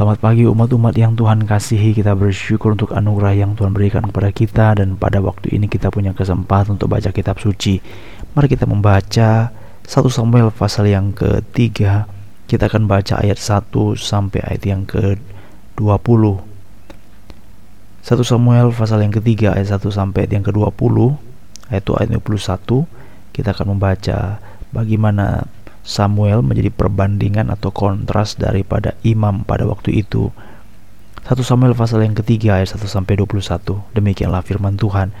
Selamat pagi umat-umat yang Tuhan kasihi. Kita bersyukur untuk anugerah yang Tuhan berikan kepada kita Dan pada waktu ini kita punya kesempatan untuk baca kitab suci. Mari kita membaca 1 Samuel pasal yang ketiga. Kita akan baca ayat 1 sampai ayat yang ke-20 1 Samuel pasal yang ketiga ayat 1 sampai ayat yang ke-20 Ayat itu ayat 21 Kita akan membaca bagaimana Samuel menjadi perbandingan atau kontras daripada imam pada waktu itu. 1 Samuel pasal yang ketiga ayat 1 sampai 21. Demikianlah firman Tuhan.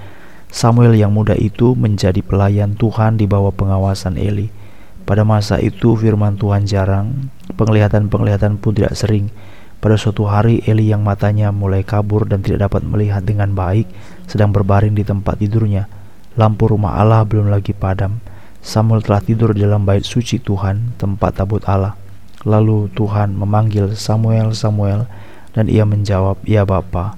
Samuel yang muda itu menjadi pelayan Tuhan di bawah pengawasan Eli. Pada masa itu firman Tuhan jarang, penglihatan-penglihatan pun tidak sering. Pada suatu hari Eli yang matanya mulai kabur dan tidak dapat melihat dengan baik sedang berbaring di tempat tidurnya. Lampu rumah Allah belum lagi padam. Samuel telah tidur dalam bait suci Tuhan, tempat tabut Allah. Lalu Tuhan memanggil Samuel, Samuel, dan ia menjawab, "Ya Bapa."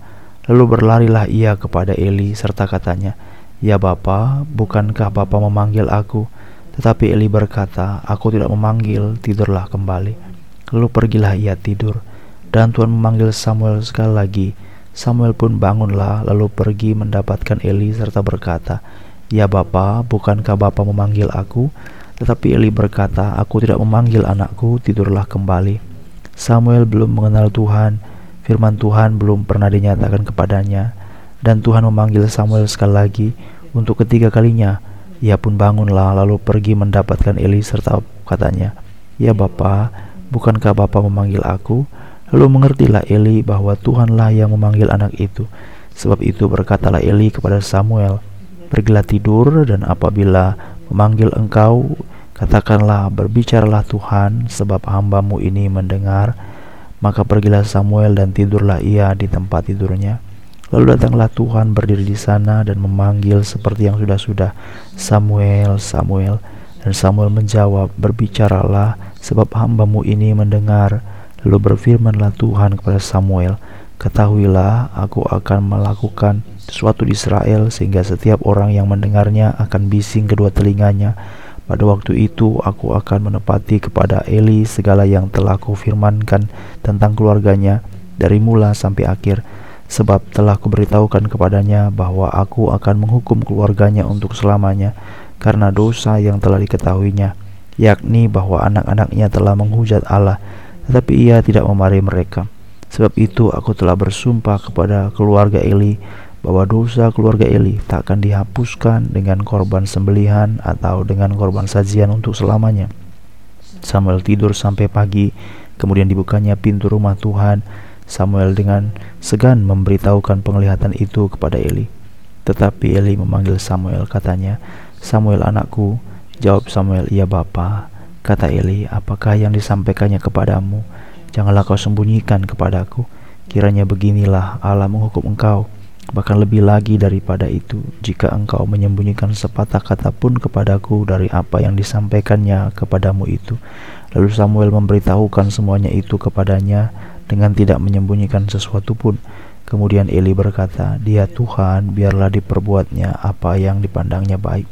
Lalu berlarilah ia kepada Eli serta katanya, "Ya Bapa, bukankah Bapa memanggil aku?" Tetapi Eli berkata, "Aku tidak memanggil, tidurlah kembali." Lalu pergilah ia tidur, dan Tuhan memanggil Samuel sekali lagi. Samuel pun bangunlah, lalu pergi mendapatkan Eli serta berkata, Ya Bapa, bukankah Bapa memanggil aku? Tetapi Eli berkata, Aku tidak memanggil anakku, tidurlah kembali. Samuel belum mengenal Tuhan, firman Tuhan belum pernah dinyatakan kepadanya. Dan Tuhan memanggil Samuel sekali lagi untuk ketiga kalinya. Ia pun bangunlah lalu pergi mendapatkan Eli serta katanya, Ya Bapa, bukankah Bapa memanggil aku? Lalu mengertilah Eli bahwa Tuhanlah yang memanggil anak itu. Sebab itu berkatalah Eli kepada Samuel, Pergilah tidur dan apabila memanggil engkau Katakanlah berbicaralah Tuhan sebab hambamu ini mendengar. Maka pergilah Samuel dan tidurlah ia di tempat tidurnya. Lalu datanglah Tuhan berdiri di sana dan memanggil seperti yang sudah-sudah. Samuel, Samuel. Dan Samuel menjawab berbicaralah sebab hambamu ini mendengar. Lalu berfirmanlah Tuhan kepada Samuel Ketahuilah aku akan melakukan sesuatu di Israel sehingga setiap orang yang mendengarnya akan bising kedua telinganya. Pada waktu itu aku akan menepati kepada Eli segala yang telah kufirmankan tentang keluarganya dari mula sampai akhir sebab telah kuberitahukan kepadanya bahwa aku akan menghukum keluarganya untuk selamanya karena dosa yang telah diketahuinya yakni bahwa anak-anaknya telah menghujat Allah tetapi ia tidak memarahi mereka Sebab itu aku telah bersumpah kepada keluarga Eli bahwa dosa keluarga Eli tak akan dihapuskan dengan korban sembelihan atau dengan korban sajian untuk selamanya. Samuel tidur sampai pagi, kemudian dibukanya pintu rumah Tuhan. Samuel dengan segan memberitahukan penglihatan itu kepada Eli. Tetapi Eli memanggil Samuel, katanya, "Samuel anakku." Jawab Samuel, "Iya Bapa." Kata Eli, "Apakah yang disampaikannya kepadamu?" Janganlah kau sembunyikan kepadaku. Kiranya beginilah Allah menghukum engkau. Bahkan lebih lagi daripada itu, jika engkau menyembunyikan sepatah kata pun kepadaku dari apa yang disampaikannya kepadamu itu. Lalu Samuel memberitahukan semuanya itu kepadanya dengan tidak menyembunyikan sesuatu pun. Kemudian Eli berkata, Dia Tuhan, biarlah diperbuatnya apa yang dipandangnya baik.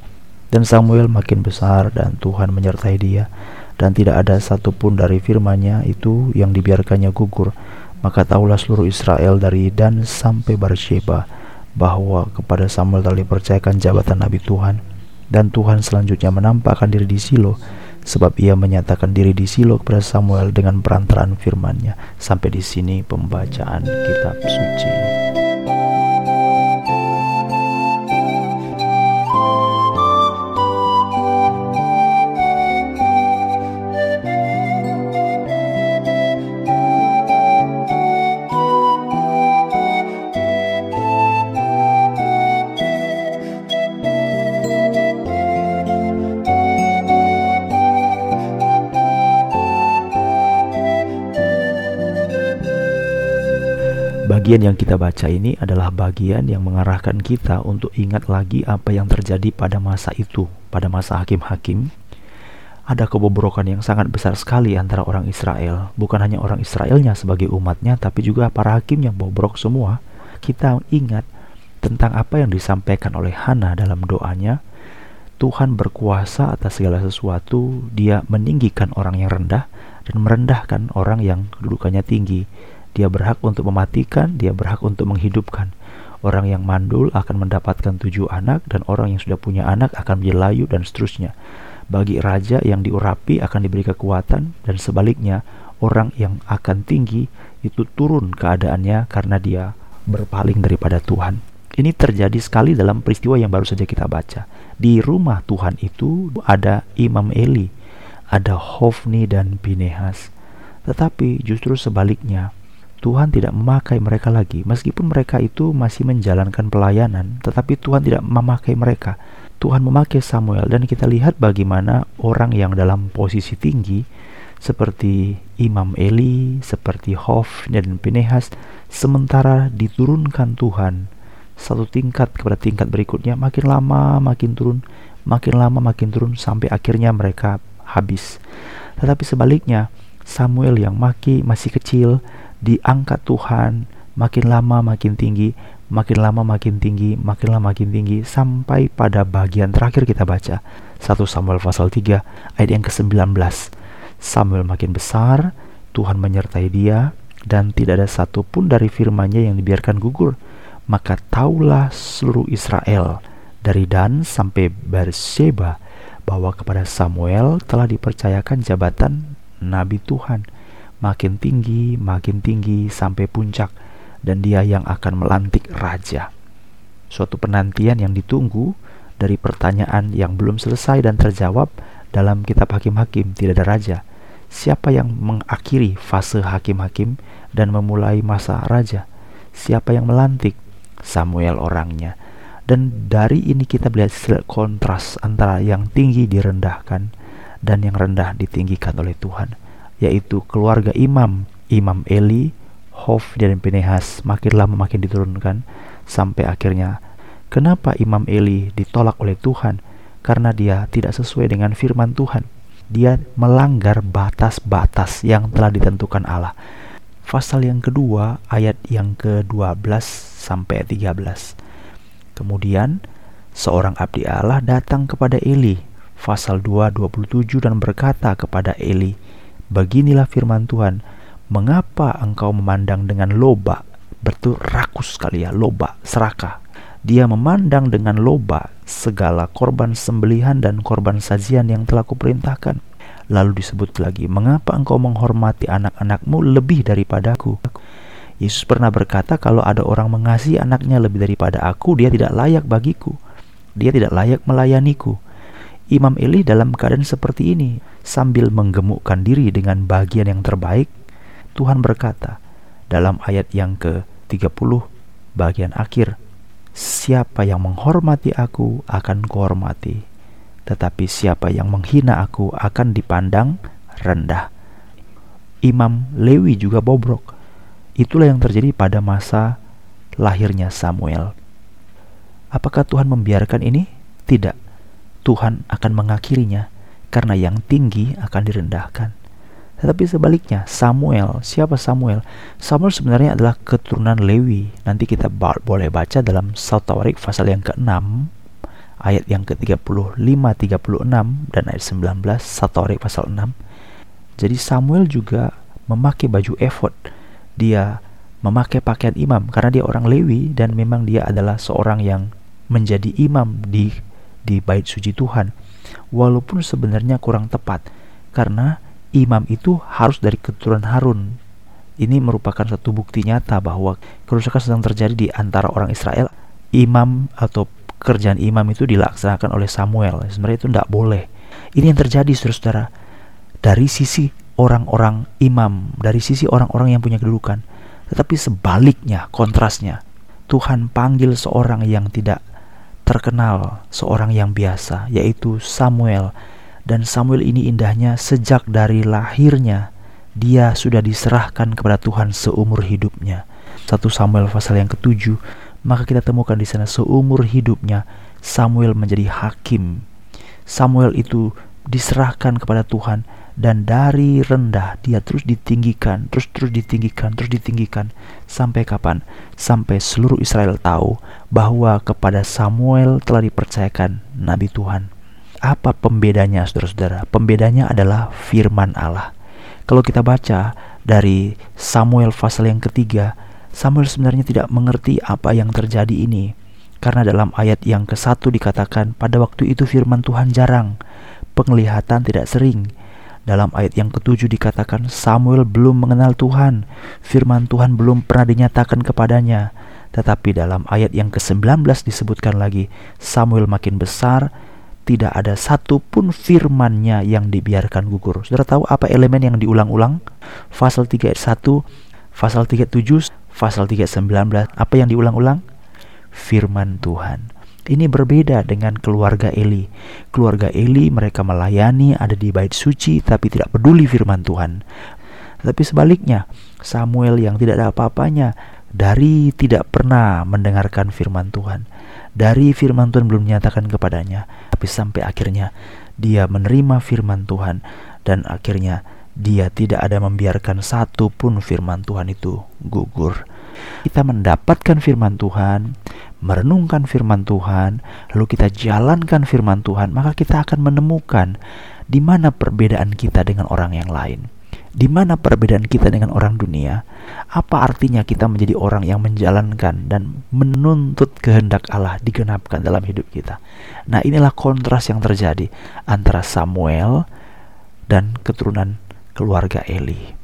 Dan Samuel makin besar dan Tuhan menyertai dia dan tidak ada satupun dari firman-Nya itu yang dibiarkannya gugur. Maka tahulah seluruh Israel dari Dan sampai Barsheba bahwa kepada Samuel telah dipercayakan jabatan Nabi Tuhan. Dan Tuhan selanjutnya menampakkan diri di Silo, sebab ia menyatakan diri di Silo kepada Samuel dengan perantaraan firman-Nya. Sampai di sini pembacaan kitab suci. Bagian yang kita baca ini adalah bagian yang mengarahkan kita untuk ingat lagi apa yang terjadi pada masa itu, pada masa hakim-hakim. Ada kebobrokan yang sangat besar sekali antara orang Israel, bukan hanya orang Israelnya sebagai umatnya, tapi juga para hakim yang bobrok semua. Kita ingat tentang apa yang disampaikan oleh Hana dalam doanya. Tuhan berkuasa atas segala sesuatu, Dia meninggikan orang yang rendah dan merendahkan orang yang kedudukannya tinggi Dia berhak untuk mematikan, dia berhak untuk menghidupkan. Orang yang mandul akan mendapatkan tujuh anak dan orang yang sudah punya anak akan menjadi layu dan seterusnya. Bagi raja yang diurapi akan diberi kekuatan dan sebaliknya orang yang akan tinggi itu turun keadaannya karena dia berpaling daripada Tuhan. Ini terjadi sekali dalam peristiwa yang baru saja kita baca. Di rumah Tuhan itu ada Imam Eli, ada Hofni dan Pinehas. Tetapi justru sebaliknya, Tuhan tidak memakai mereka lagi. Meskipun mereka itu masih menjalankan pelayanan, tetapi Tuhan tidak memakai mereka. Tuhan memakai Samuel dan kita lihat bagaimana orang yang dalam posisi tinggi seperti Imam Eli, seperti Hof dan Pinehas sementara diturunkan Tuhan satu tingkat kepada tingkat berikutnya makin lama makin turun, makin lama makin turun sampai akhirnya mereka habis. Tetapi sebaliknya Samuel yang maki masih kecil diangkat Tuhan makin lama makin tinggi makin lama makin tinggi makin lama makin tinggi sampai pada bagian terakhir kita baca. 1 Samuel pasal 3 ayat yang ke-19 Samuel makin besar Tuhan menyertai dia dan tidak ada satupun dari firman-Nya yang dibiarkan gugur. Maka taulah seluruh Israel dari Dan sampai Beersheba bahwa kepada Samuel telah dipercayakan jabatan nabi Tuhan makin tinggi, makin tinggi sampai puncak dan dia yang akan melantik raja. Suatu penantian yang ditunggu dari pertanyaan yang belum selesai dan terjawab dalam kitab Hakim-Hakim tidak ada raja. Siapa yang mengakhiri fase hakim-hakim dan memulai masa raja? Siapa yang melantik? Samuel orangnya. Dan dari ini kita melihat kontras antara yang tinggi direndahkan dan yang rendah ditinggikan oleh Tuhan yaitu keluarga imam, Imam Eli, Hof dan Pinehas makin lama makin diturunkan sampai akhirnya kenapa Imam Eli ditolak oleh Tuhan? Karena dia tidak sesuai dengan firman Tuhan. Dia melanggar batas-batas yang telah ditentukan Allah. Pasal yang kedua ayat yang ke-12 sampai 13. Kemudian seorang abdi Allah datang kepada Eli pasal 2 27 dan berkata kepada Eli, Beginilah firman Tuhan, mengapa engkau memandang dengan loba? Betul rakus sekali ya, loba, serakah. Dia memandang dengan loba segala korban sembelihan dan korban sajian yang telah kuperintahkan. Lalu disebut lagi, mengapa engkau menghormati anak-anakmu lebih daripadaku? Yesus pernah berkata kalau ada orang mengasihi anaknya lebih daripada aku, dia tidak layak bagiku. Dia tidak layak melayaniku. Imam Eli dalam keadaan seperti ini sambil menggemukkan diri dengan bagian yang terbaik, Tuhan berkata dalam ayat yang ke-30 bagian akhir, Siapa yang menghormati aku akan kuhormati, tetapi siapa yang menghina aku akan dipandang rendah. Imam Lewi juga bobrok. Itulah yang terjadi pada masa lahirnya Samuel. Apakah Tuhan membiarkan ini? Tidak Tuhan akan mengakhirinya karena yang tinggi akan direndahkan. Tetapi sebaliknya, Samuel, siapa Samuel? Samuel sebenarnya adalah keturunan Lewi. Nanti kita boleh baca dalam Tawarik pasal yang ke-6, ayat yang ke-35, 36, dan ayat 19, Tawarik pasal 6. Jadi Samuel juga memakai baju efod. Dia memakai pakaian imam karena dia orang Lewi dan memang dia adalah seorang yang menjadi imam di di bait suci Tuhan. Walaupun sebenarnya kurang tepat karena imam itu harus dari keturunan Harun. Ini merupakan satu bukti nyata bahwa kerusakan sedang terjadi di antara orang Israel. Imam atau kerjaan imam itu dilaksanakan oleh Samuel. Sebenarnya itu tidak boleh. Ini yang terjadi saudara-saudara. Dari sisi orang-orang imam dari sisi orang-orang yang punya kedudukan. Tetapi sebaliknya kontrasnya. Tuhan panggil seorang yang tidak terkenal seorang yang biasa, yaitu Samuel. Dan Samuel ini indahnya sejak dari lahirnya dia sudah diserahkan kepada Tuhan seumur hidupnya. Satu Samuel pasal yang ketujuh, maka kita temukan di sana seumur hidupnya Samuel menjadi hakim. Samuel itu diserahkan kepada Tuhan dan dari rendah dia terus ditinggikan, terus terus ditinggikan, terus ditinggikan sampai kapan? Sampai seluruh Israel tahu bahwa kepada Samuel telah dipercayakan nabi Tuhan. Apa pembedanya Saudara-saudara? Pembedanya adalah firman Allah. Kalau kita baca dari Samuel pasal yang ketiga, Samuel sebenarnya tidak mengerti apa yang terjadi ini. Karena dalam ayat yang ke satu dikatakan, pada waktu itu firman Tuhan jarang, penglihatan tidak sering. Dalam ayat yang ketujuh dikatakan Samuel belum mengenal Tuhan, firman Tuhan belum pernah dinyatakan kepadanya. Tetapi dalam ayat yang ke-19 disebutkan lagi, Samuel makin besar, tidak ada satupun firmannya yang dibiarkan gugur. Sudah tahu apa elemen yang diulang-ulang? Pasal 3 ayat 1, pasal 37, pasal 3 ayat 19. Apa yang diulang-ulang? Firman Tuhan. Ini berbeda dengan keluarga Eli. Keluarga Eli mereka melayani ada di bait suci tapi tidak peduli firman Tuhan. Tapi sebaliknya, Samuel yang tidak ada apa-apanya dari tidak pernah mendengarkan firman Tuhan. Dari firman Tuhan belum menyatakan kepadanya, tapi sampai akhirnya dia menerima firman Tuhan dan akhirnya dia tidak ada membiarkan satu pun firman Tuhan itu gugur. Kita mendapatkan firman Tuhan, merenungkan firman Tuhan, lalu kita jalankan firman Tuhan, maka kita akan menemukan di mana perbedaan kita dengan orang yang lain. Di mana perbedaan kita dengan orang dunia? Apa artinya kita menjadi orang yang menjalankan dan menuntut kehendak Allah digenapkan dalam hidup kita? Nah, inilah kontras yang terjadi antara Samuel dan keturunan keluarga Eli.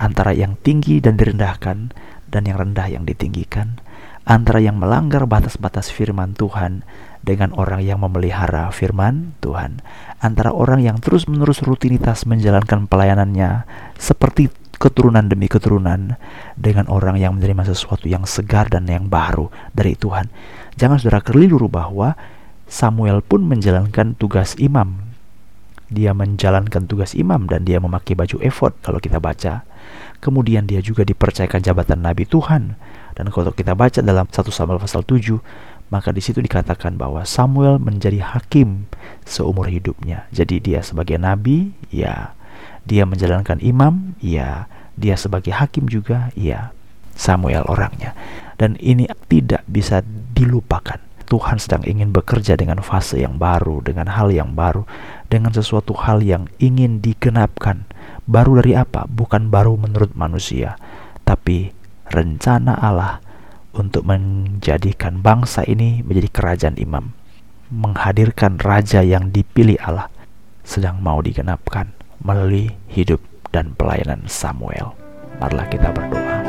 Antara yang tinggi dan direndahkan dan yang rendah yang ditinggikan antara yang melanggar batas-batas firman Tuhan dengan orang yang memelihara firman Tuhan, antara orang yang terus-menerus rutinitas menjalankan pelayanannya seperti keturunan demi keturunan dengan orang yang menerima sesuatu yang segar dan yang baru dari Tuhan. Jangan saudara keliru bahwa Samuel pun menjalankan tugas imam. Dia menjalankan tugas imam dan dia memakai baju efod kalau kita baca. Kemudian dia juga dipercayakan jabatan nabi Tuhan dan kalau kita baca dalam 1 Samuel pasal 7, maka di situ dikatakan bahwa Samuel menjadi hakim seumur hidupnya. Jadi dia sebagai nabi, ya. Dia menjalankan imam, ya. Dia sebagai hakim juga, ya. Samuel orangnya. Dan ini tidak bisa dilupakan. Tuhan sedang ingin bekerja dengan fase yang baru, dengan hal yang baru, dengan sesuatu hal yang ingin digenapkan. Baru dari apa? Bukan baru menurut manusia, tapi rencana Allah untuk menjadikan bangsa ini menjadi kerajaan imam, menghadirkan raja yang dipilih Allah sedang mau digenapkan melalui hidup dan pelayanan Samuel. Marilah kita berdoa.